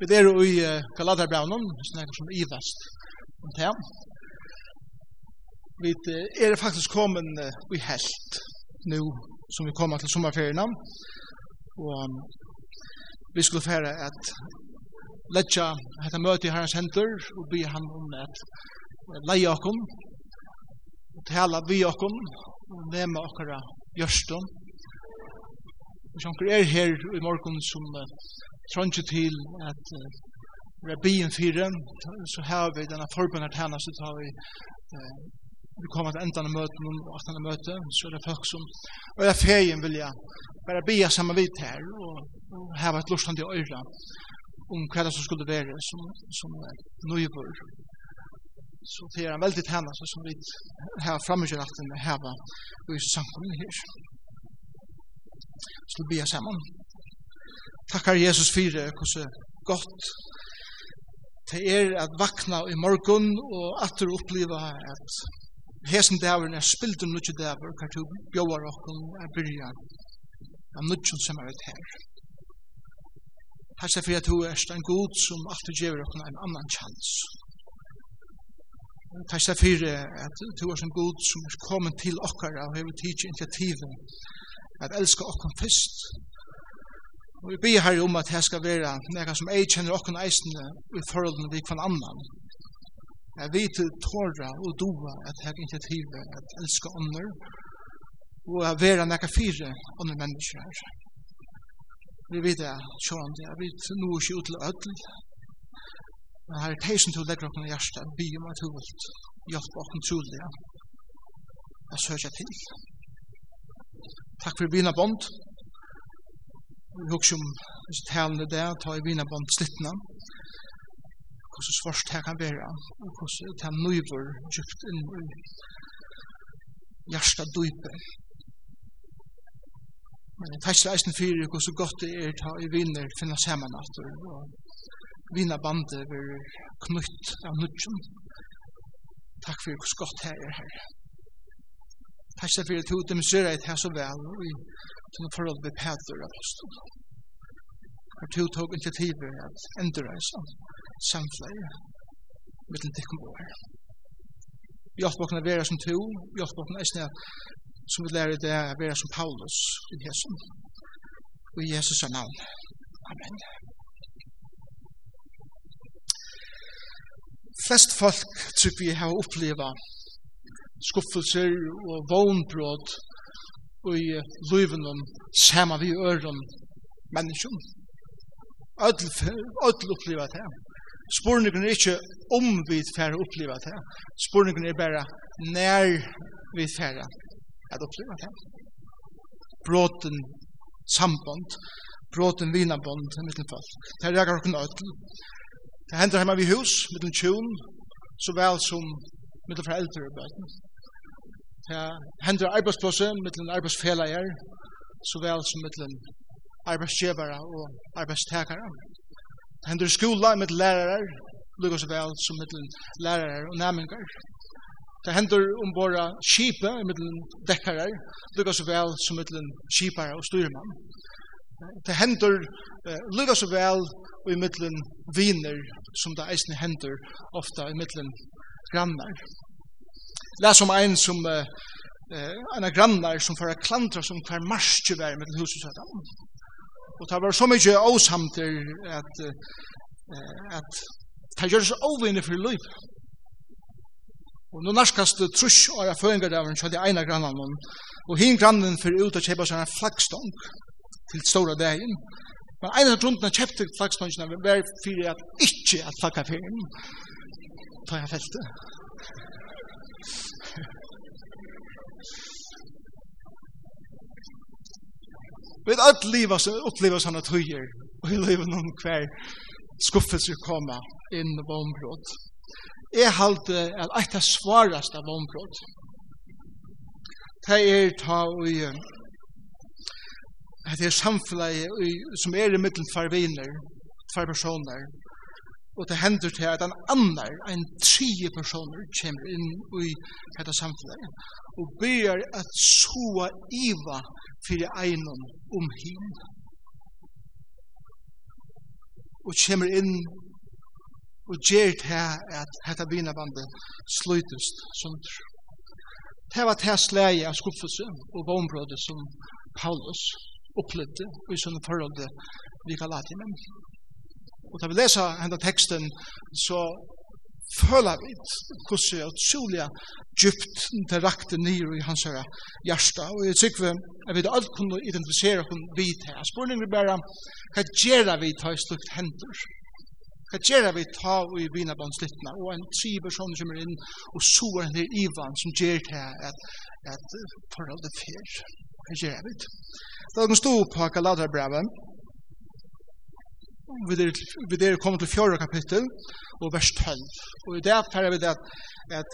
Vi er i Galaterbraunen, snakker som ivast om det. Vi er faktisk kommet i helt nå som vi kommer til sommerferien. Og vi skulle fære at letja dette møte i herrens henter og be han om at leie og tala vi okkom, og nema okkara gjørstum. Hvis onker er her i morgen som tronje til at vera bien fyrir så har vi denne forbundet henne så tar vi vi kommer til enda av møten og åttende møte så er det folk som og jeg ferien vil jeg bare bia sammen vidt her og, og hava et lustande øyla om hva det som skulle være som, som nøybor så det er en veldig så som vi har framgjøratten hava og i samkommet her. Så vi bia sammen takkar Jesus fyrir hvordan godt det er at vakna i morgun og atter oppleva at hesen dæveren er spilden nukje dæver hver du bjóar okkun er byrja av nukjun som er et her. Takk fyrir at du er en god som alltid gjever okkum en annan chans. Takk fyrir at du er en god som er kommet til okkar og hever tidsi initiativet at elska okkum fyrst Og vi ber her om at det skal være nekka som jeg kjenner okken eisende i forholdene vi kvann annan. Jeg vet tåra og doa at jeg ikke triver at elska ånder og at vera nekka fire ånder mennesker her. Vi vet det, sjåan det, jeg vet nå ikke ut til ødel. Men her er teisen til å legge okken i hjertet, by om at hun vil hjelpe okken trolig. Jeg søker til. Takk for bina bånd vi husker om disse talene der, ta i bond slittene, hvordan svarst her kan være, og hvordan det er nøyver djupt inn i hjertet dype. Men jeg tar ikke fyrir for hvor så godt det er ta i viner finna saman at og vinabandet vil knutt av nødgjøn. Takk fyrir hvor godt her er her. Takk skal fyrir til demonstrera et her så vel og i tunne forhold ved Peter apostol. Og til tog initiativet at endra i sånn samfleie mittlen tikkum vår. Hjelp okkna vera som to, hjelp okkna eisne som vi lærer det er være som Paulus i Jesu. Og i Jesus er navn. Amen. Flest folk tror vi har oppleva skuffelser og vognbrot i liven om saman vi øren menneskjum. Ødel oppliva det. Spurningen er ikke om vi færre oppliva det. Spurningen er bare nær vi færre at oppleva det. Bråten samband, bråten vinabond, mittenfall. Det er jagar okken ødel. Det hender hjemme vi hus, mittel tjun, så vel som mittel foreldre og bøten. Ja, hendur arbeidsplassen mittlen arbeidsfelager, så vel som mittlen arbeidsgjevare og arbeidstakere. Hendur skola mittlen lærare, lukka så vel som mittlen lærare og næmingar. Det hendur ombora kipe mittlen dekkare, lukka så vel som mittlen kipare og styrmann. Det hendur eh, lukka så vel i mittlen viner som det eisne hendur ofta i mittlen grannar. Les om en som eh en av grannar som för klantra som kvar marsch var med huset så där. Och det var så mycket osamter att eh att ta görs över för liv. Och nu narskast trusch och jag fångar där så det ena grannen och hin grannen för ut att köpa sig en flaggstång till stora dagen. Men en av grunderna köpte flaggstången var för att inte att flagga för. Ta jag fälte. Vi vet alt livet så opplever sånne tøyer, og vi lever noen hver skuffelser kommer inn i vombrott. Jeg halte at et av svarast av vombrott, det er ta og i det er samfunnet som er i middelen for viner, for personer, Og det hender til at en annar, en tredje personer, kommer inn i dette samfunnet og ber at soa iva fyrir einon om hin. Og kommer inn og gjør til at dette vinabandet slutest sunder. Det var det slæge av skuffelse og vombrødet som Paulus opplevde i sånne forhold vi kan lade til. Og da vi leser henne teksten, så føler vi hvordan jeg utrolig djupt det rakte nyr i hans herre hjärsta. Og jeg tykker vi at vi alt kunne identifisere hun vidt her. Spørningen er bare, hva gjør vi ta i slukt hender? Hva gjør vi ta i vinabåndslittene? Og en tri person kommer inn og sover henne i Ivan som gjør det at, at forholdet fer. Hva gjør vi? Da er den stod på Galaterbrevet, vi der vi til fjörra kapittel og vers 12. Og i det tar vi det at, at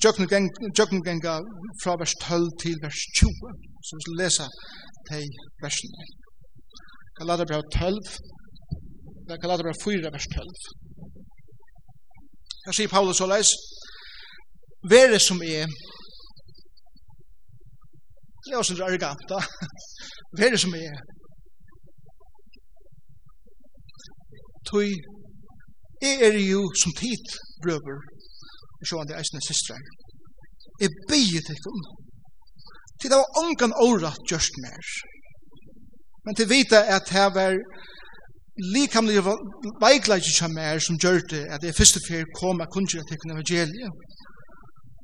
Jøkken genga fra vers 12 til vers 20. Så vi skal lese de versene. Galater brev 12, Galater brev 4, vers 12. Her sier Paulus så leis, Vere som er, det er også en arrogant da, Vere som er, tui jeg er jo som tid brøver og sjåan det eisne systre jeg bygget til dem. til det var ongan året gjørst mer men til vita at her var likamlig veikleik som er som gjør det at jeg første fyr kom av kunne til tikkun evangeliet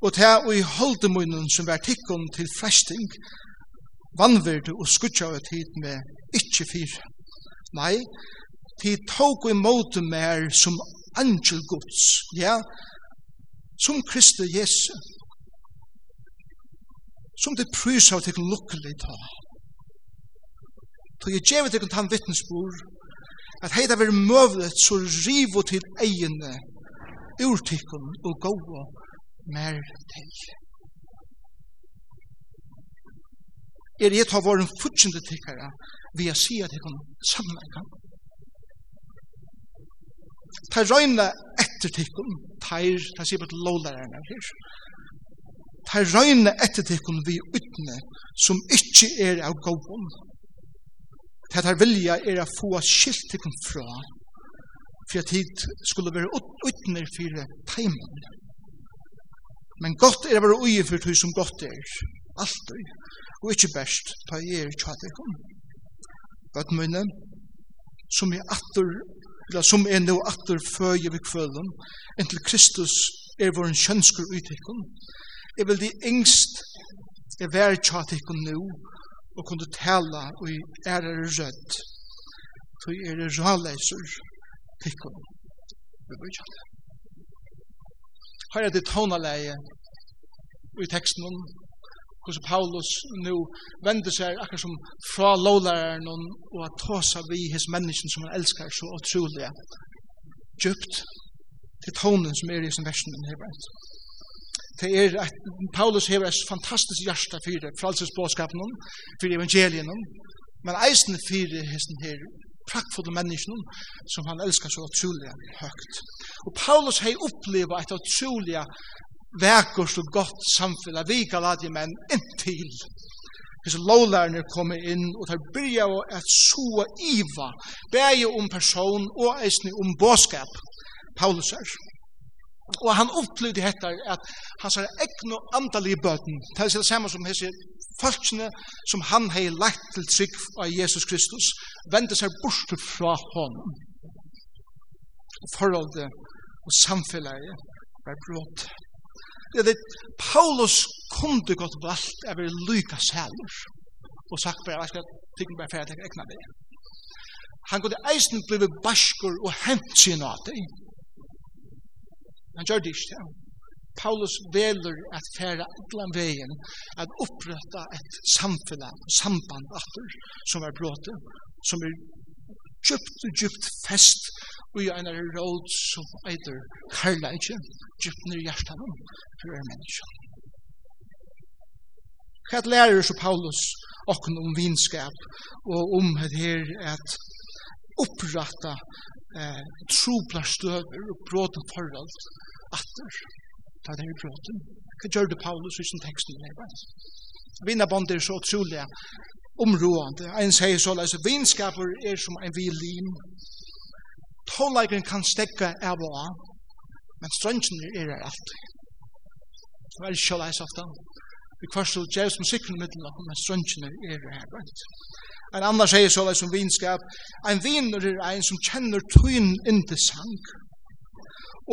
og til å i holdemunnen som var tikkun til fresting vannvirdu og skutja av tid med ikkje fyr nei, til tog i måte mer som angel Guds, ja, som Kristi Jesu, som det prys av til lukkelig ta. Så jeg gjevet til han vittnesbord, at heida vil møvlet så rivo til egene, urtikken og gåa mer til. Er jeg tar våren futsjende tikkere, vil jeg si at jeg kan sammenleggene ta røyna etter tikkum, ta er, ta sier bare lålaren her, ta røyna etter tikkum vi utne, som ikkje er av gåvun, ta ta vilja er a få skilt tikkum fra, for at hit skulle være utne for teimen. Men gott er a være ui for tui som gott er, alltid, og ikkje best, ta er tja tikkum. Gott munne, som er atur eller som er nå atter føje ved kvølen, inntil Kristus er vår kjønsker uttikken. Jeg vil de engst er vær tjatikken nå, og kunne tala og er er rødt, så er er raleser tikkun. Vi vil ikke. Her er det tonaleie i teksten om hvordan Paulus nu vender seg akkurat som fra lovlæreren og at tåsa vi hos mennesken som han elskar så utrolig djupt til tonen som er i sin versen her brent. Det er at Paulus hever et fantastisk hjärsta for fralsesbåskapen, for evangelien, men eisen for hesten her praktfulle mennesken som han elskar så utrolig høgt. Og Paulus har opplevd et utrolig vekkert og godt samfunn, vi kan lade menn inntil. Hvis lovlærerne kommer inn, og tar byrja å et så iva, beie om person og eisne om båskap, Paulus er. Og han opplevde dette at han sa egnu andalige bøten, det er det samme som hese folkene som han hei lagt til trygg av Jesus Kristus, vende seg bort fra honom. Forholdet og samfunnet er brått. Det er Paulus kunde gått valgt av er lyka sælur og sagt bare, jeg skal tykke meg ferdig til ekna det. Han kunde eisen blive baskur og hent sin av det. Han gjør det ikke, ja. Paulus veler at færa allan vegin at opprøtta et samfunn, samband atter som er bråte, som er djupt og djupt fest og i en råd som eiter karla ikke, djupner i hjertan for er menneska. Hva lærer så Paulus okken om vinskap og om det her at opprata eh, troplar støver og bråten forhold atter ta det her bråten. Hva gjør det Paulus i sin tekst i lever? Vinnabånd er så utrolig områdende. En sier så, altså, vinskaper er som en vilin, Tåleikeren kan stekke av og av, men strøngen er her alltid. Det er ikke leis ofte. Vi kvarst kvarstod djevs musikken i middelen, men strøngen er her alltid. En annan sier så som vinskap, en viner er en som kjenner tøyen inn til sang,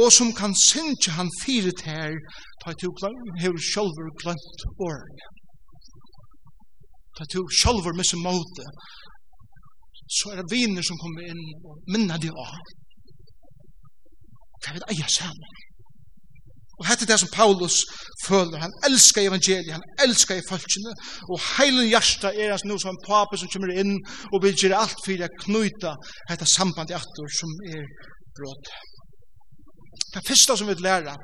og som kan synge han fire her, ta to hever sjolver glant årene. Ta til sjolver misse måte, så er det viner som kommer inn og minner de av. Hva er det eier sammen? Og hette det som Paulus føler. Han elskar evangeliet, han elskar folkene, og heilen hjärsta er hans nu som en pape som kommer inn og vil gjøre alt for å knyta dette sambandet atter som er brått. Det første som vi vil lære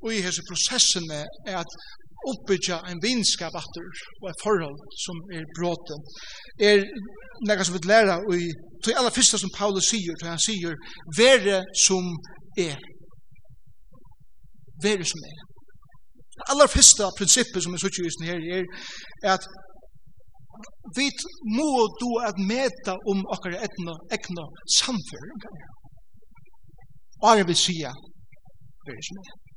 og i hese prosessene er at oppbyggja en vinskap atter og et forhold som er bråten er nekka som vi læra og i til aller fyrsta som Paulus sier til han sier vere som er. Vere som er. Det aller fyrsta prinsippet som vi sier just her er at vi må du at meta om okkar etna ekna samføring og jeg vil sier vere som er.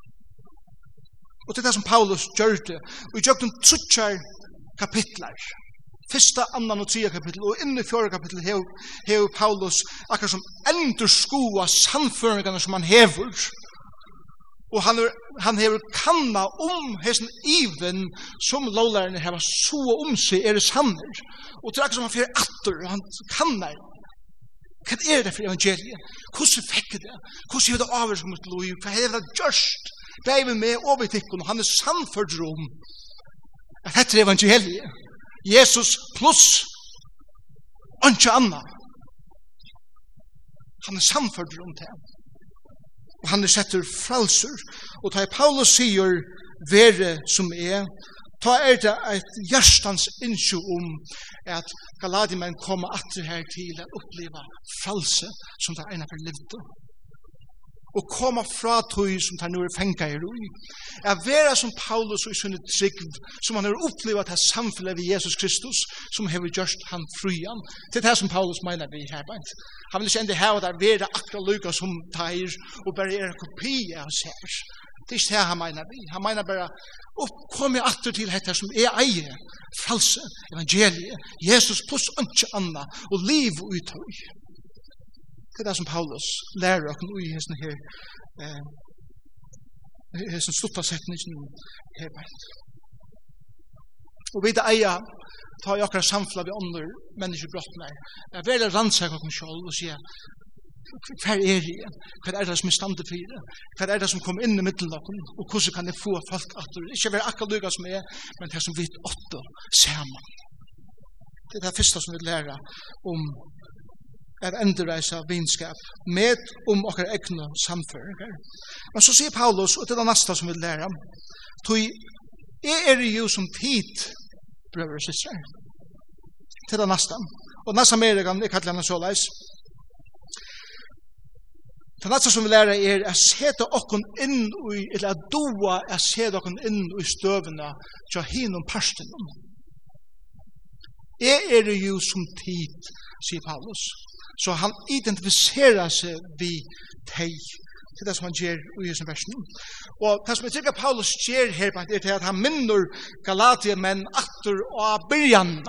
Og til det som Paulus gjør det, og i gjøkken truttjar kapitlar, fyrsta, annan og tredje kapittel, og inni fjore kapittel hever, hev Paulus akkar som endur skoa sannføringarna som han hever, og han, er, han hever kanna om hesten even som lovlærerne hever så om seg er sanner, og til akkar som han fyrir atter, han kanna Hva er det for evangeliet? Hvordan fikk det? Hvordan er det avgjørs mot lov? Hva er det gjørst? bæg vi med og vi tikkun, og han er samført rom. Hette er evangeliet. Jesus pluss ønske anna. Han er samført rom til ham. Og han er setter fralser, Og da Paulus sier, vere som er, ta er det et hjertans innsjå om at Galadimen kommer atter her til å oppleve frelse som det er ene for livet og koma fra tøy som tar nore fengar i roi. Er vera som Paulus og i sunnet trygg, som han har opplevat her samfunnet ved Jesus Kristus, som hever gjørst han fruan. Det er det som Paulus meiner vi her bant. Han vil ikke enda heva der vera akra lukka som teir, og bare er kopi av hans her. Det er ikke det han meiner vi. Han meiner bare, oppkom jeg atter til dette som er eie, false, evangeliet, Jesus pluss ønske anna, og liv ut høy. Det er det som Paulus lærer oss i hesten her eh, hesten stutta setningen her veit. Og vi det eier ta i akkurat samfla vi ånder menneskebrottene er vel rannsak okken sjål og sier hva er det igjen? Hva er det som er standet for det? Hva er det som kommer inn i middelnakken? Og hvordan kan jeg få folk at det ikke være akkurat lykke som er, men det som vi åtte sammen. Det er det første som vi lærer om er endreisa vinskap med om okkar egna samføringar. Men så sier Paulus, og det er det neste som vi lærer, tog jeg er jo som tid, brøver og systrar, til det neste. Og neste mer kan jeg kallar henne så leis. Det neste som vi lærer er å sete okken inn i, eller å doa å sete okken inn i støvene til hinum parstenen. Jeg er jo som tid, sier Paulus. Så han identifiserar seg vi teg. til det som han gjør i Jesu versen. Og det som jeg tykker Paulus gjør her, er til at han minner Galatia menn at atter og byrjan.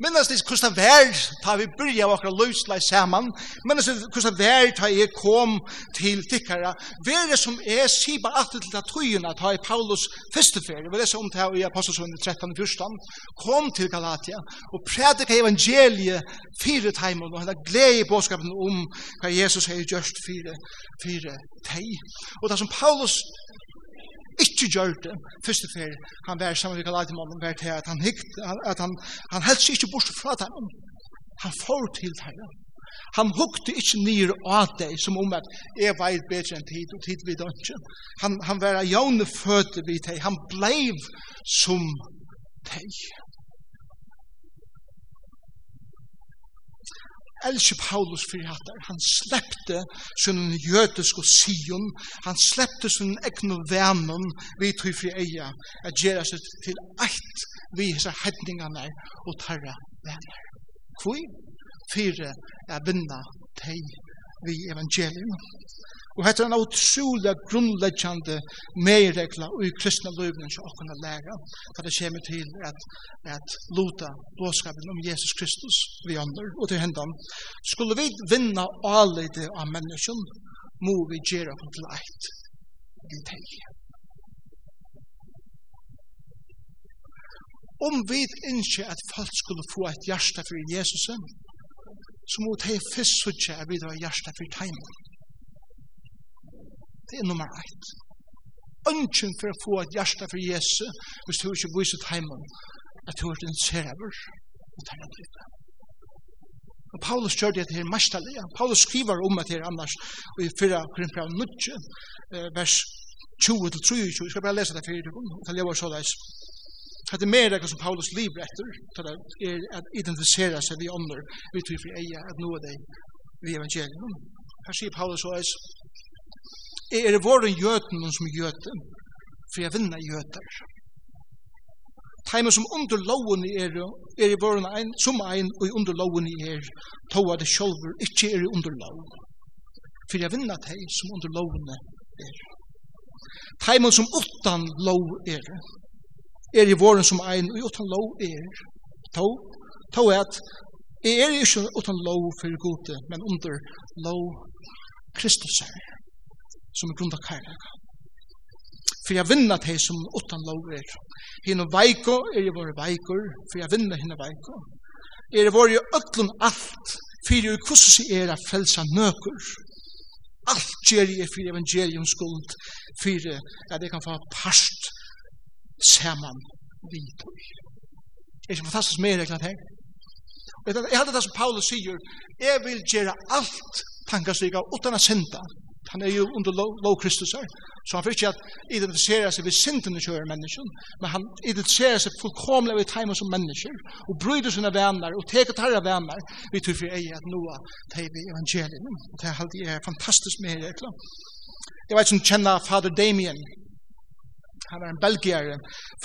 Minnes det hvordan det er da vi byrja av akkurat løsleis saman, Minnes det hvordan det er da jeg kom til tikkara, vere som er siba atter til tøyina ta i Paulus festeferi, vi leser om det her i Apostelsønne 13 14, kom til Galatia og predika evangeliet fire teimen og hela glede i båskapen om hva Jesus har gjørst fire, fire tei. Og det som Paulus ikke gjør det. Første fer han var sammen med Galatimonen var til at han hikt, at han, han helst ikke bort fra dem. Han får til herre han hukte ikke nir av deg som om at jeg var bedre enn tid og tid vid ikke. Han, han var jævne fødte vid deg. Han blei som deg. elsker Paulus for at han slepte sin jødiske sion, han slepte sin egne vennom vi tog fri eia, at gjøre seg til eit vi hese hedningene og tarra venner. Hvor? Fyre er vinna teg vi evangelium. Og hetta er en utrolig grunnleggjande meiregla i kristna løyvnen som okkurna læra, for det kommer til at, at luta båskapen om Jesus Kristus vi ånder og til hendan. Skulle vi vinna alide av menneskjen, må vi gjøre oss til eit til teg. Om vi ikke at folk skulle få et hjärsta for Jesus, så må de først sutja at vi har hjärsta for teimen. Det er nummer ett. Ønsken for å få et hjerte for Jesus, hvis du ikke viser til heimen, at du er en server, og tar en dritt. Og Paulus gjør det her mestallig. Paulus skriver om det her annars, og i fyrra krimper av nudje, vers 20-23, jeg skal bare lese det fyrir, og det lever så leis. Det er mer som Paulus lever etter, er at identifisere seg vi ånder, vi tror for eia, at noe av det vi evangelium. Her sier Paulus såleis, Jeg er våren jøten som er gjøten, for jeg vinner jøter. Teimen som under loven er, er i våren ein, som ein, og under loven er, tog toa det sjølver, ikke er under loven. For jeg vinner teg som under loven er. Teimen som utan lov er, er i våren som ein, og utan lov er, to, to at, jeg er ikke utan lov for gode, men under lov Kristus er som er grunda kærleika. For jeg vinner til som utan lov er. Hina veiko er jeg våre veikor, for jeg vinner hina veiko. Er jeg våre ötlun alt, for jeg kussus er a frelsa nøkur. Alt gjer jeg for evangelium skuld, for at jeg kan få parst saman vidtøy. Er ikke fantastisk mer ekla her? Jeg hadde det som Paulus sier, jeg vil gjøre alt tankastika utan a synda, Han er jo under lov, Kristus her. Så han får ikke at identifisere seg ved synden i kjører mennesken, men han identifiserer seg fullkomlig ved teimen som mennesker, og bryter sine venner, og teker tarra venner, vi tror for ei at noe teiv i evangeliet. Det er alltid er fantastisk med det, klart. Jeg vet som kjenner Fader Damien, han var en belgier,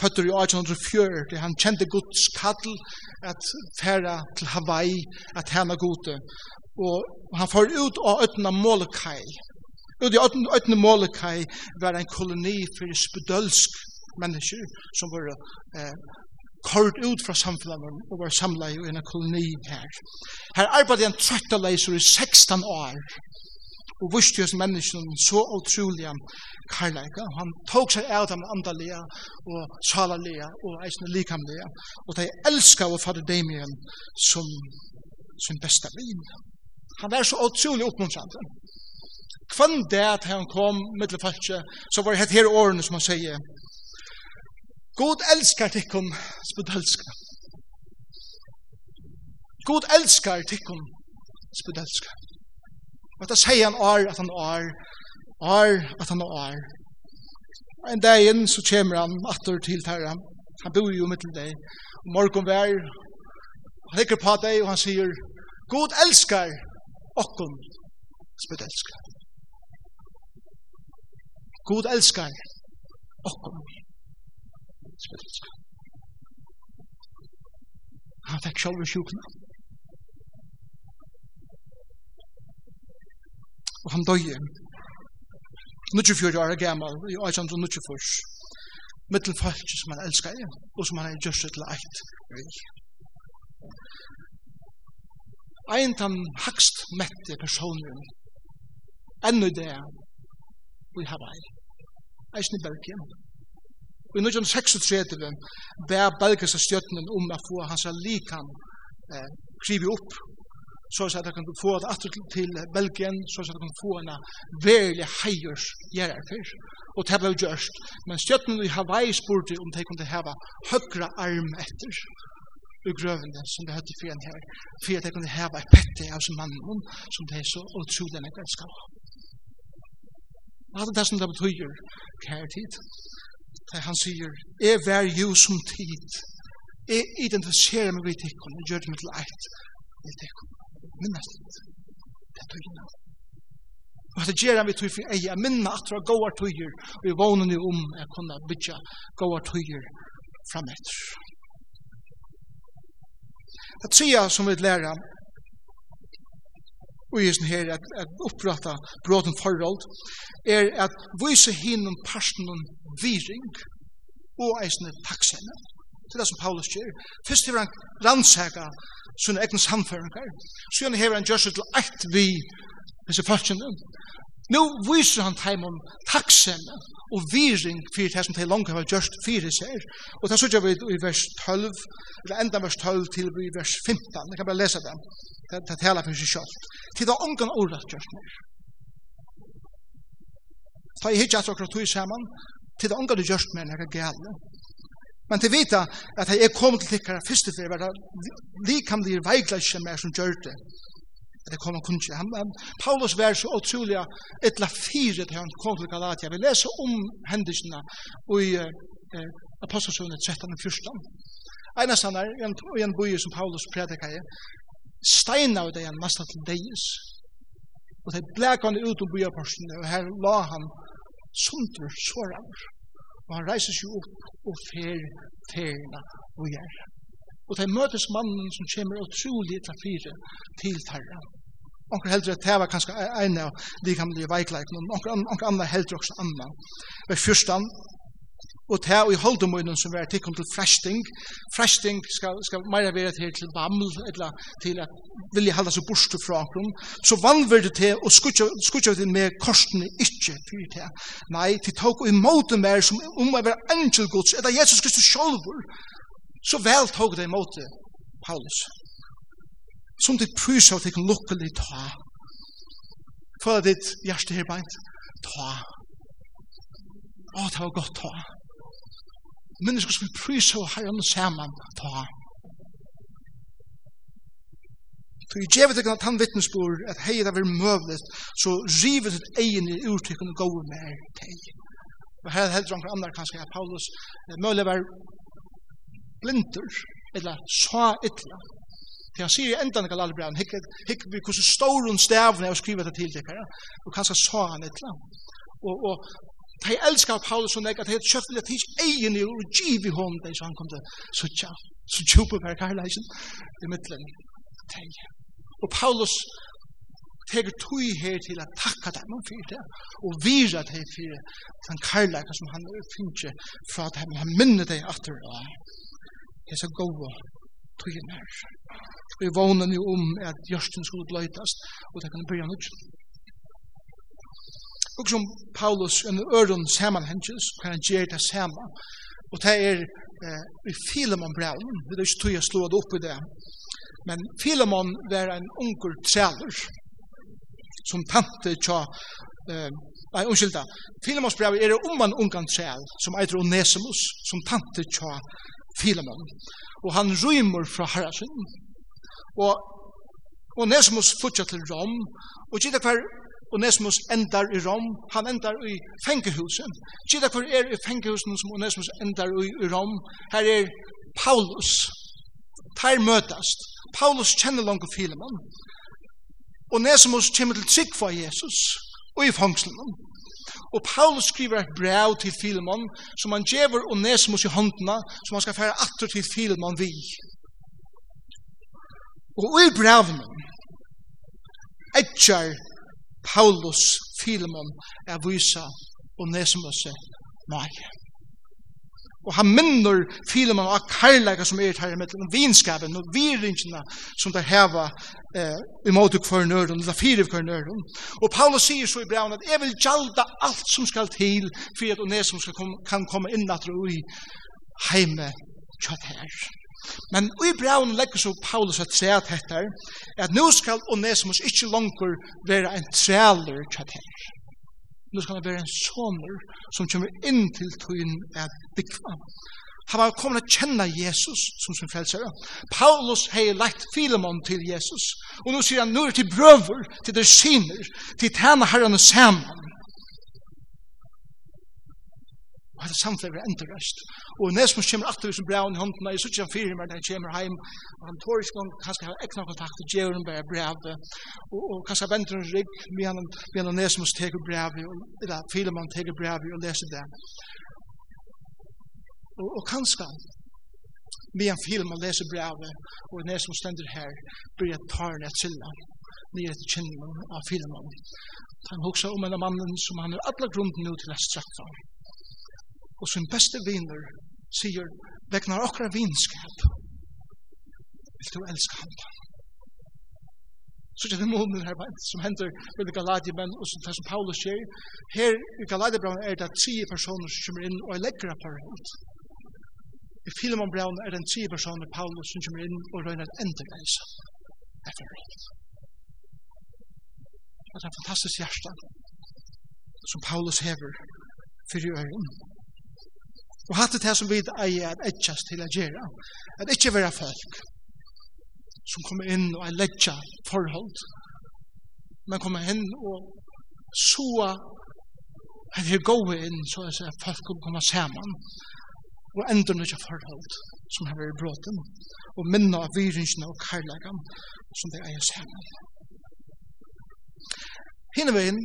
føtter i 1804, han kjente Guds kall at færa til Hawaii, at hana gode, og han får ut av øtna Molokai, Og de åttende Molokai var en koloni for spedølsk mennesker som var eh, kort ut fra samfunnet og var samlet i en koloni her. Her arbeidde en trøtteleiser i 16 år og viste hos menneskene så utrolig karlæka. Han tok seg av dem andalige og salalige og eisne likamlige. Og de elsket å fatte Damien som sin beste vin. Han var så utrolig oppmuntrande kvann det at han kom mittel falskje, så var det her årene som han sier, God elskar tikkum spedalska. God elskar tikkum spedalska. Og da sier han ar at han ar, ar at han ar. Og en dag inn så kommer han atter til terra. Han bor jo mittel deg. Og morgon vær, han hikker på deg og han sier, God elskar okkum spudelska. God elskar okkom. Han fekk sjálfur sjúkna. Og han døye. 24 år gammal, i 1824 mittel folk som han elskar og som han er just til eit vi. Ein tan hakst mette personen enn i det i Hawaii. Eisen i Belgien. Og i 1936 bær Belgiske stjøttenen om å få hans likan eh, krivi opp så at han kan få det atter til Belgien, så at han kan få en veldig heiers gjerarfer. Og det ble gjørst. Men stjøttenen i Hawaii spurte om de kunne heva høyre arm etter i grøvene som det høyde for en her, for at de kunne heva et pette av sin mannen, som de er så utrolig enn jeg elsker av. Og alt det som det betyr, kære tid. Det han sier, jeg vær jo som tid. Jeg identifiserer meg ved tikkene, og gjør det med til eit ved tikkene. Minnes det. Det er tøyene. Og det gjør han vi tøy for eia, minna at det er gåa tøyer, og jeg vågner ni om jeg kunne bytja gåa tøyer fram etter. Det tria som vi lærer og i sin her, at, at opprata bråden forhold, er at vise hinnom personen viring og eisne takksene. Det er det som Paulus gjør. Først hever han rannsaka sånne egne samføringar, så han hever han gjør seg til eit vi disse folkene, Nå viser han teimon taksem og viring fyrir det som de langt har gjort fyrir seg. Og det sørger vi i vers 12, eller enda vers 12 til i vers 15. Jeg kan bare lese det. Det, det taler for seg selv. Til det er ångan ordet gjort mer. Ta i hitja at akkurat tog saman, til det er ångan gjort mer enn jeg gale. Men til vita at jeg kom til tikkara fyrste fyrir var det likamlige veiklasje mer som gjør det det kom han ikke. han Paulus var så et etla fire til han kom til Galatia. Vi leser om hendelsene i eh, apostelsönet 13 og 14 Einas han er i en boi som Paulus predikar i steina av det han mest til deis og det blek han ut om boiaporsen og her la han sundur sårar og han reiser seg opp og fer ferina og gjerra Og det møtes mannen som kommer utrolig til fire til terra. Onker heldur at det var kanskje en av likamlige veikleikene, onker, onker andre heldur også andre. Ved fyrstan, og det er i holdemøyden som er tikkum til fresting. Fresting skal, skal meira være til til baml, eller til at vilja halda seg borstu fra akron. Så vanvirdu til og skutja til med korsene ikkje fyrir til. Nei, til tåk og imot mer som om å være angel gods, eller Jesus Kristus sjolvur, så vel tog det imot Paulus. Som det prys av tekken lukkelig ta. Føler ditt hjerte her beint. Ta. Å, det var godt ta. Mennesker som prys av herren sammen. Ta. Så i djevet ikke at han vittnesbor at hei det var møvlet, så rivet ut egen i urtikken og gode med teg. Og her heldur han andre kanskje at Paulus møvlet var blindur, eller sa ytla. For han sier i endan ikke alle hikk hik, vi hvordan stor hun stavene er å skrive det til deg, og kanskje sa han ytla. Og, og de elskar Paulus og nek, at de kjøpt vilja tids egen og giv i hånd, de så han kom til suttja, så tjupe per karlæsen, i middelen. Og Paulus teker tui her til at takka dem om fyrir det, og vira dem fyrir den karlæka som han finnje fra dem, han minne dem atter av er så gode tøyen her. Vi vågner jo om at Gjørsten skulle bløytast, og det kan byrja ut. Og som Paulus en øren samanhenges, kan han gjøre det saman. Og det er eh, i Filemon braun, det er ikke tøy jeg slå det opp i det, men Filemon var en unger træler, som tante tja eh, Nei, unnskyld da. Filemons brev er om en ungan træl, som eitre Onesimus, som tante tja Filemon. Og han rymmer fra herrasen. Og Onesimus fortsatt til Rom. Og gitt hver Onesimus endar i Rom. Han endar i fengehusen. Gitt hver er i fengehusen som Onesimus endar i, i Rom. Her er Paulus. Her møtast. Paulus kjenner langt Filemon. Onesimus kommer til trygg for Jesus og i fangselen. Og Paulus skriver et brev til Filemon, som han gjever og Nesmus i håndene, som han skal fære atter til Filemon vi. Og i brevene etjar Paulus Filemon er vysa og Nesmus nei. Og han minner Filemon av karlæka som er her i middelen, og vinskapen og viringene som det heva eh, imot hver nøren, eller fire for nøren. Og Paulus sier så i braun at jeg vil gjalda alt som skal til for at Ones som kom, kan komme inn at i heime kjøtt her. Men i braun legger så Paulus et træt etter at nå skal Onesimus ikke langer være en træler kjøtt her nu skal han være en soner som kommer inn til tøyen at bygva. Han var kommet å kjenne Jesus som sin frelsere. Paulus har lagt Filemon til Jesus, og nå sier han, nå er til brøver, til det syner, til tjene herrene sammen. og dette samfunnet er enda røst. Og når som kommer alltid som brev i hånden, jeg synes ikke han fyrer meg når han kommer hjem, og han tår ikke noen, han skal ha ekne kontakt, og gjør han bare brev, og, og kanskje venter han rygg, men han Nesmus teker brev, eller Filemann teker brev, og leser det. Og, og kanskje, med en film og leser brevet, og når som stender her, blir jeg tar ned til ham, nye etter kjenningen av filmen. Han hokser om en av mannen som han har alle grunden nå til å straffe og sin beste viner sier vegnar okra vinskap. Vil du elska ham så det er månen her som hender med Galadiemen og som, som Paulus sier her i Galadiemen er det tre personer som kommer inn og er lekkere på apparat i Filemon Brown er det tre personer Paulus som kommer inn og røyner enderreisa etter rett det er en fantastisk hjerte som Paulus hever for i øyren Og hatt det her som vi eier at etjas til å gjøre, at ikke være folk som kommer inn og er legge forhold, men kommer inn og så at vi går inn så at folk kommer komme sammen og enda nødja forhold som har vært bråten og minna av virringene og karlagan som det eier sammen. Hinneveien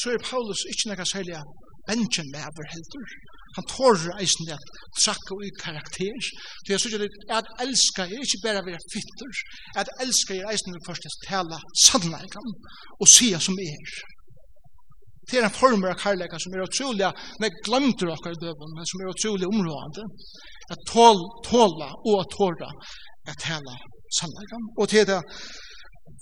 så er Paulus ikke nekka særlig bensjen med over heldur, Han tårer eisen at trakka i karakter. Så jeg synes at elska er ikke bare å være fytter, at elska er eisen vi først tala sannleikan og sia som er. Det er en form av karlæka som er utrolig, men glemte dere i døven, men som er utrolig områdende, at tåla og tåla at tala sannleikan. Og til det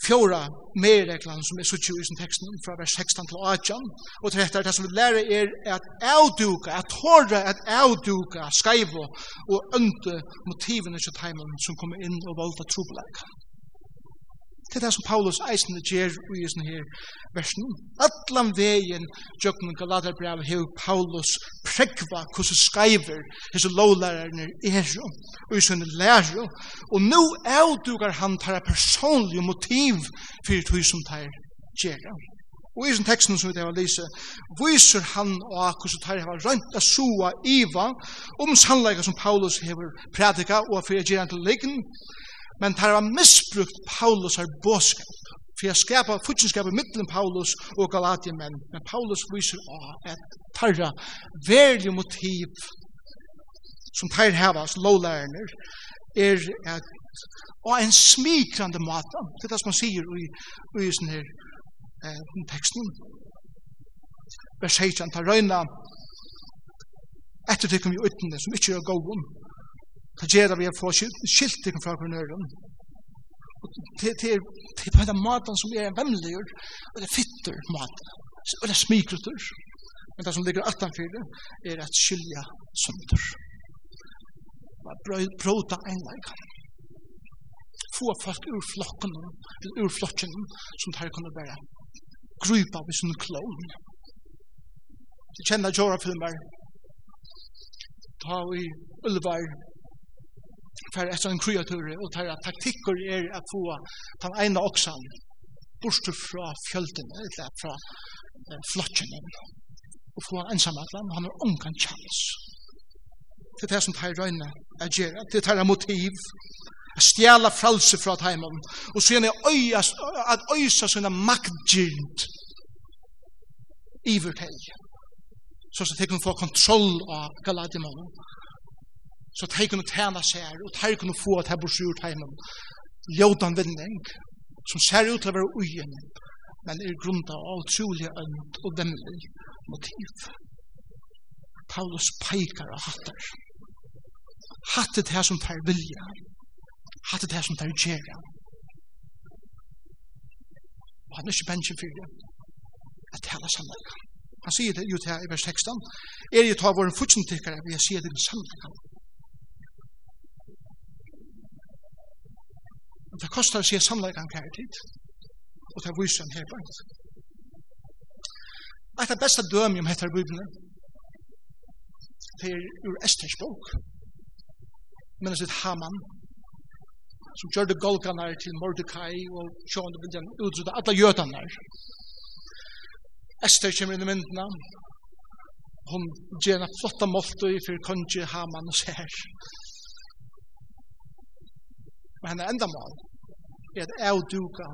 fjóra mereglan som er suttju i sin teksten fra vers 16 til 18, og til dette er det som vi lærer er at avduka, at tåra at avduka skaivo og ønte motivene til teimen som kommer inn og valda trobeleika. Det er det som Paulus eisen gjer i sånne her versen. Atlan veien djøkken Galaterbrev hev Paulus prekva hvordan skreiver hese lovlærerne er jo og i sånne lærer. Og nå avdugar han tar personlig motiv for tog som tar gjer. Og i sånne teksten som vi har lise, viser han og hvordan tar har rønt a sua iva om sannleika som Paulus hever prædika og fyrir han til liggen, men tar var misbrukt Paulus har båskap for jeg skapa futjenskap i middelen Paulus og Galatien men, men Paulus viser å at tarra verlig motiv som tar hevas lovlærner er at og en smikrande mata det er det som han sier i, i sånne her eh, teksten vers 16 tar røyna etter tykken vi utan det som ikke er gåvun Det gjør det vi får skilt ikke fra hver nøyren. Det er på den maten som er en vemmelig, og det er fitter maten, og det er smikrutter. Men det som ligger utenfor det, er at skilja sønder. Bråta enleika. Få folk ur flokken, eller ur flokken, som tar kunne være grupa av sin klon. Du kjenner Jorah-filmer. ta vi Ulvar, tar etter en kreatur og tar taktikker er att få den ene oksan bort fra fjølten eller fra flotjen og få han ensam at han har ongan chans. Til det som tar røyne att göra. Det tar motiv. At stjæla fralse fra teimen og så gjerne att øysa sånne maktgyrnt iver teg så at de kan få kontroll av Galadimonen så at de kunne tjene seg og at de kunne få at de burde gjort hjemme ljótan vinning som ser ut til å være ugen men er grunda av utrolig ønd og vemmelig motiv. Paulus peikar av hattar. Hattet her som tar vilja. Hattet her som tar gjerra. Og han er ikke bensjen for det. Jeg taler sannleika. Han sier det jo til i vers 16. Er jeg tar våren futsintikkare, vil jeg sier det i sannleika. Og det kostar å se samleikan hver tid. Og det viser en her bant. Et av beste dømi om hettar bibelen det er ur Esters bok. Men det er Haman som gjør det golganar til Mordecai og Sjån det den utrydda alla jötanar. Esther kommer inn i myndina. Hon gjør en flotta måltu for kongi Haman og ser. Men henne enda mål er at avduka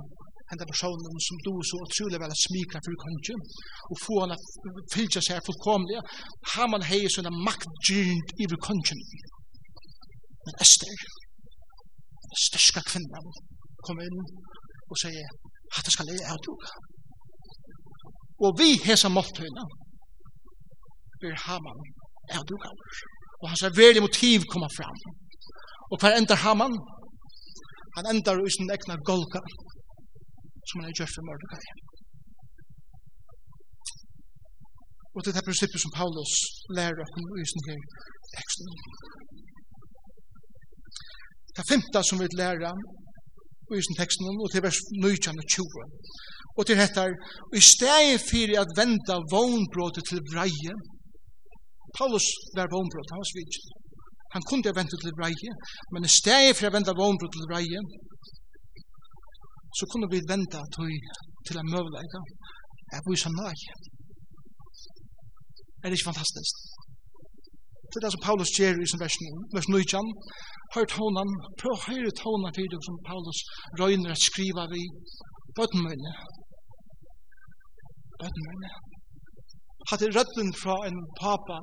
hendan personen som du så utrolig vel smikra for kongen, og få han at fylja seg fullkomlig, har man hei sånne maktgynd iver kongen. Men Esther, den største kvinnan, kom inn og sier, hatt skal jeg avduka. Og vi hesa måltøyna er Haman avduka. Og hans er veldig motiv koma fram. Og hver ender Haman, Han endar i sin egna golka, som han er gjørt for Mordecai. Og det er prinsippet som Paulus lærer om i sin her teksten. Det femte som vi lærer i sin teksten, og til vers 19 og 20. Og til dette, og i stedet for at venda vognbrådet til vreie, Paulus var vognbrådet, han var svidgjent. Han kunde ha ventet til breie, men i stedet for å vente vondro til breie, så kunne vi vente til, til en møvleika. Jeg bor sånn nøy. Er det ikke fantastisk? Det er det som Paulus gjør i sin vers, vers 9, Hør honan, prøv å høre honan til som Paulus røyner at skriva vi, bøttenmøyne, bøttenmøyne. Hadde røtten fra en papa,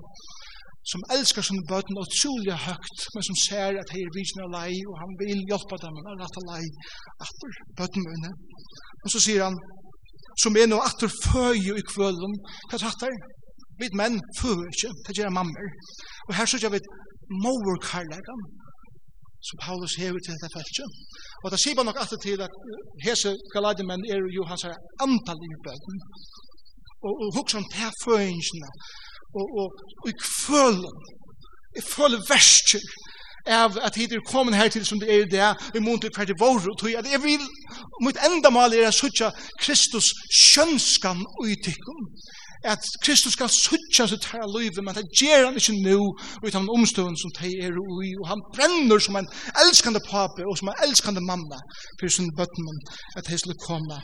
som elskar sine bøten trolig høgt, men som ser at her vis med lei, og han vil hjelpa dem med rett og lei atter bøten. Og så sier han, som er noe atter føje i kvølen, hva tatt der? Vi menn føje ikke, det gjør mammer. Og her sier vi moverkarlæren, som Paulus hever til dette feltje. Og det sier man nok alltid til at hese galadimenn er jo hans antallige bøten. Og, og hukk som til føjensene, og, og, og jeg føler, jeg føler verster av at hit er kommet her til som det er det, i mån til hvert i vår, og tog at jeg vil, mitt enda mal er at suttja Kristus kjønskan og ytikken, at Kristus skal suttja sitt til livet, men det gjør han ikke nå, utan omstående som de er ui, og han brenner som en elskande pape, og som en elskande mamma, for sin bøtten, at de skulle komme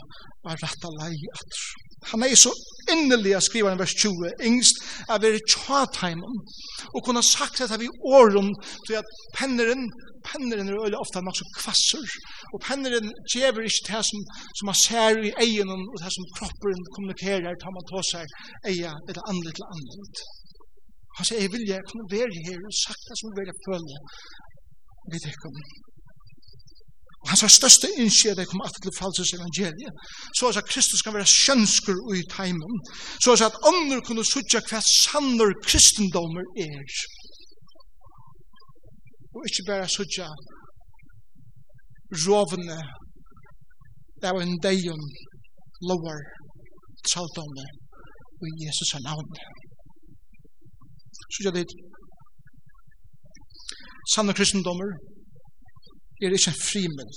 og rette leie atter. Han er så innelig å skrive i vers 20, yngst er vi tjataimen, og kunne ha sagt dette vi åren, til at penneren, penneren er øyelig ofte nok så kvasser, og penneren gjever ikke det som, som man ser i egen, og det som kroppen kommunikerer, tar man til seg egen eller andre til andre. Han sier, jeg vil jeg kunne være her og sagt det som vil jeg føle, vi tenker om Og hans største innskje det kom alltid til falses evangeliet. Så at Kristus kan være skjønsker i teimen. Så at andre kunne sutja hva sanner kristendommer er. Og ikke bare sutja rovene det var en deion lovar saldomne i Jesus navn. Sutja det sanner kristendommer er ikke en frimel,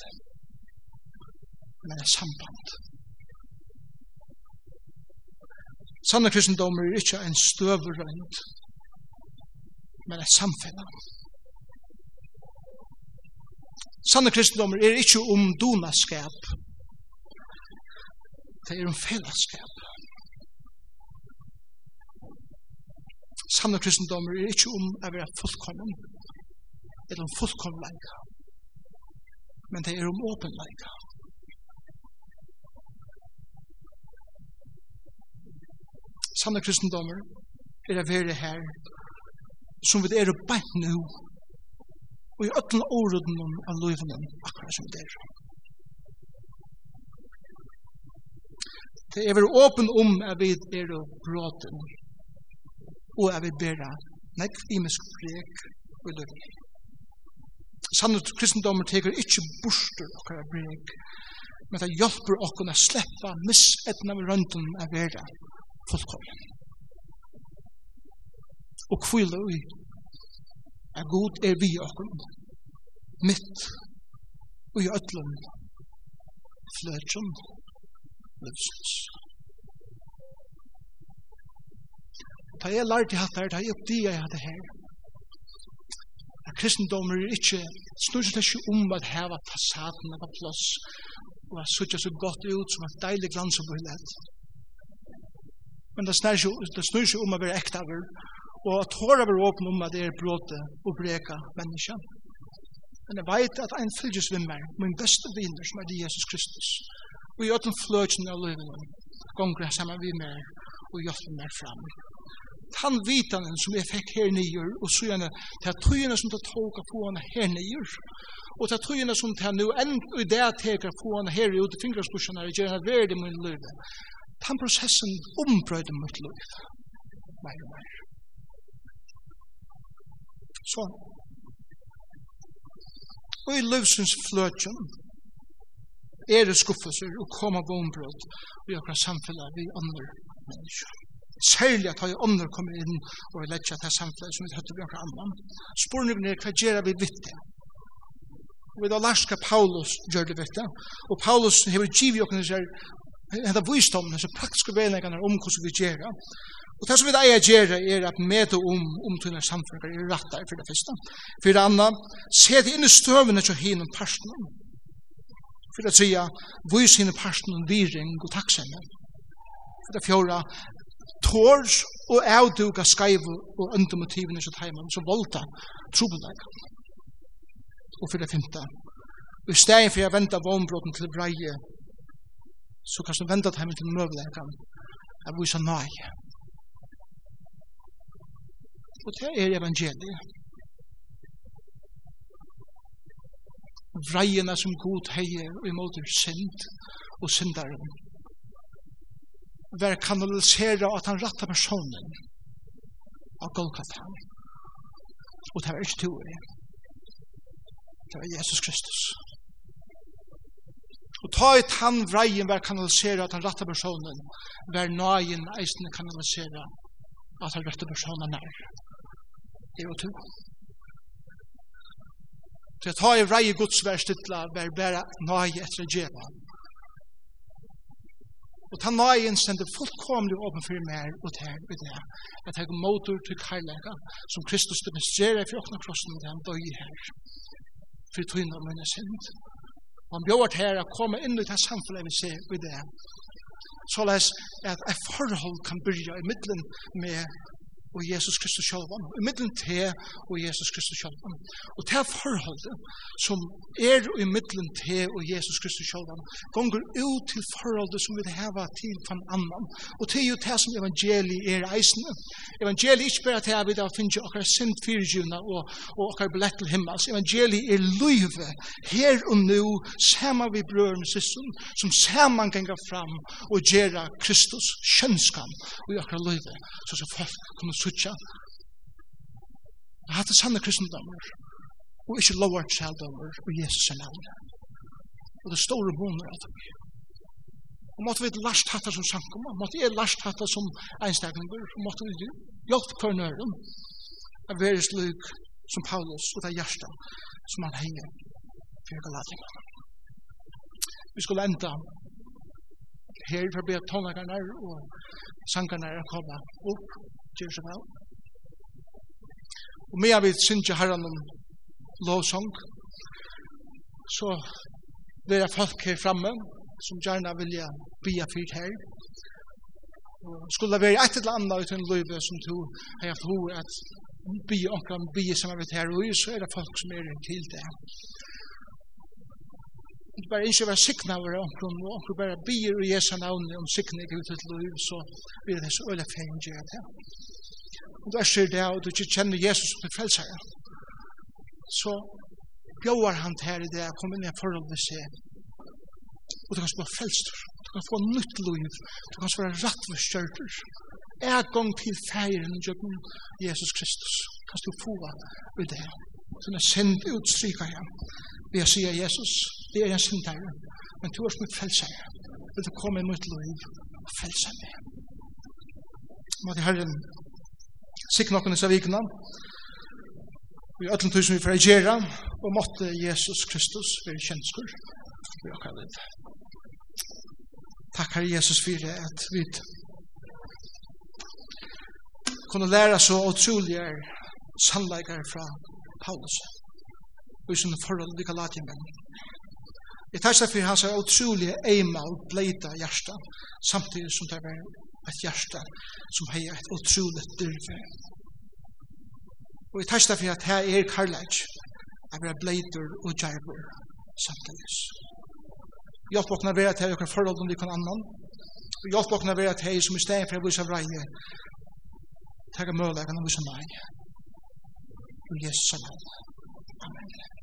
men en samband. Sanne kristendommer er ikke en støverøynd, men en samfunn. Sanne kristendommer er ikke om donaskap, det er om fellesskap. Sanne kristendommer er ikke om å være fullkommen, eller om fullkommenleika men det er om åpenleika. Sanne kristendommer er å være her som vi er beint nå og i ötlen åruden av løyvene akkurat som det er. Det er vi åpen om at vi er bråten og at vi ber nekv imisk frek og løyvene sannet kristendommer teker ikkje borster okkara breg, men det hjelper okkon a sleppa missetna med rønden av vera fullkommen. Og kvile ui, er god er vi okkon, mitt ui ötlun, fløtjum, løsens. Ta jeg lærte hatt her, ta jeg oppdia jeg hatt her, at kristendommer er ikke, snur seg ikke om at heva fasaden av plass, og at sutja så godt ut som et deilig glans og bøylet. Men det snur seg, det snur seg om at være ekta over, og at håret være åpen om at det er bråte og breka menneska. Men jeg vet at ein en fylgjusvimmer, min beste vinner som er det Jesus Kristus, og i øtten fløtjen av løyvene, gonger jeg sammen vi mer, og hjelper meg fram han vitanen som jeg fikk her nye, og så gjerne til tøyene som det tåka på han her nye, og til tøyene som det nå enn i det teker på han her ut i fingraspursene, og gjerne verdig min liv. Den prosessen ombrøyde mitt liv. Mer og mer. Så. Og i livsens fløtjen, er det skuffelser og kommer på ombrød i akkurat samfunnet vi andre mennesker. Særlig at høy ånder kommer inn og letja til samfunnet som vi høytter vi akkurat annan. Sporningen er hva gjør vi vitt det? Og vi har lært hva Paulus gjør det vitt det. Og Paulus har givet okkur nysgjer henda visdommen, hessa praktiske veinleikana om hos vi gjera. Og det som vi eier gjera er at møte om omtunnar samfunnar er rattar for det fyrsta. For det anna, se det inn i støvene til hin om parstnum. For det tredje, vis hin om parstnum viring og takksemmer. For det fjorda, tårs og avduga skaiv og øndemotivene som heimann som volta trobelag. Og for det femte, i stedet for å vente vognbrotten til breie, så kan du vente heimann til møvleggen, jeg viser nøy. Og det er evangeliet. Vreiene som god heier og imot synd og syndaren var kanalisere at han ratta personen av Golgata. Og det var ikke to i. Det var Jesus Kristus. Og ta i han vreien var kanalisere at han ratta personen, var nøyen eisne kanalisere at han ratta personen nær. Det var to. Så jeg tar i vreie gods vær stilla, var bæra nage etter en djevan Og ta nøyen sender fullkomlig åpen for meg og ter i det. Jeg tar motor til kærlega som Kristus demonstrerer for åkna krossen med den døy her. For tøyne av mine synd. Og han bjør her å komme inn i det samfunnet vi ser i det. Så les at et forhold kan byrja i middelen med og Jesus Kristus sjálvan, i middelen te og Jesus Kristus sjálvan. Og te forholdet som er i middelen te og Jesus Kristus sjálvan, gonger ut til forholdet som vi hava til fan annan. Og te er jo te som evangeli er eisne. Evangeli er ikke bare te vi da finner okkar sint fyrtjuna og, og okkar billett til himmels. Evangeli er løyve, her og nu, sama vi brøren og systeren, som saman gengar fram og gera Kristus kjønnskan og okkar løyve, så så folk kommer suttja. Hatt er sanne kristendommer, og ikkje lovar kjeldommer, og Jesus er navn. Og det store boner av dem. Og måtte vi last hatta som sankumma, måtte jeg last hatta som einstaklinger, og måtte vi hjelp kvarnøren, av veres lyk som Paulus, og det hjärsta som han henger for Galatia. Vi skulle enda her for å be tonlagarnar og sangarnar å komme opp gjør seg vel. Og med jeg vil synge herren om lovsang, så vil jeg folk her fremme som gjerne vil jeg bia fyrt her. Og skulle det være et eller annet uten løyve som to har jeg for at bia omkring bia som er her, og så er det folk som er til det ikke bare ikke være sikna over omkring, og omkron bare bier i Jesu navn om sikna ikke ut til løyve, så blir det så øyla fengjere til om du er sier det, og du ikke kjenner Jesus som til frelsere, så bjøver han til her i det, kom inn i en forhold med seg, og du kan få frelster, du kan få nytt liv, du kan spå rett for rattvurskjørter, er gong til feiren gjennom Jesus Kristus, kan du få av det, som er sendt utstryka igjen, ved å si Jesus, det er en sindare, men du er som en frelsere, vil du komme i nytt liv, og frelse meg. Må det herren sikkert noen disse vikene, Vi er øtlen tusen vi får gjøre, og måtte Jesus Kristus være kjennskår for dere liv. Takk, Herre Jesus, for det at vi kunne lære så utrolige sannleikere fra Paulus, og i sånne forhold til Galatien-menn. Jeg tar seg for hans utrolige eima og bleita hjertet, samtidig som det er et hjerte som har et utrolig dyrve. Og jeg tar for at her er karlæg, jeg blir bleider og djerver samtidig. Hjelp åkna vera til økker forhold om likon annan. Hjelp åkna vera til hei som i stedet for å vise vreie, tega mølegan og vise meg. Og Jesus sammen. Amen.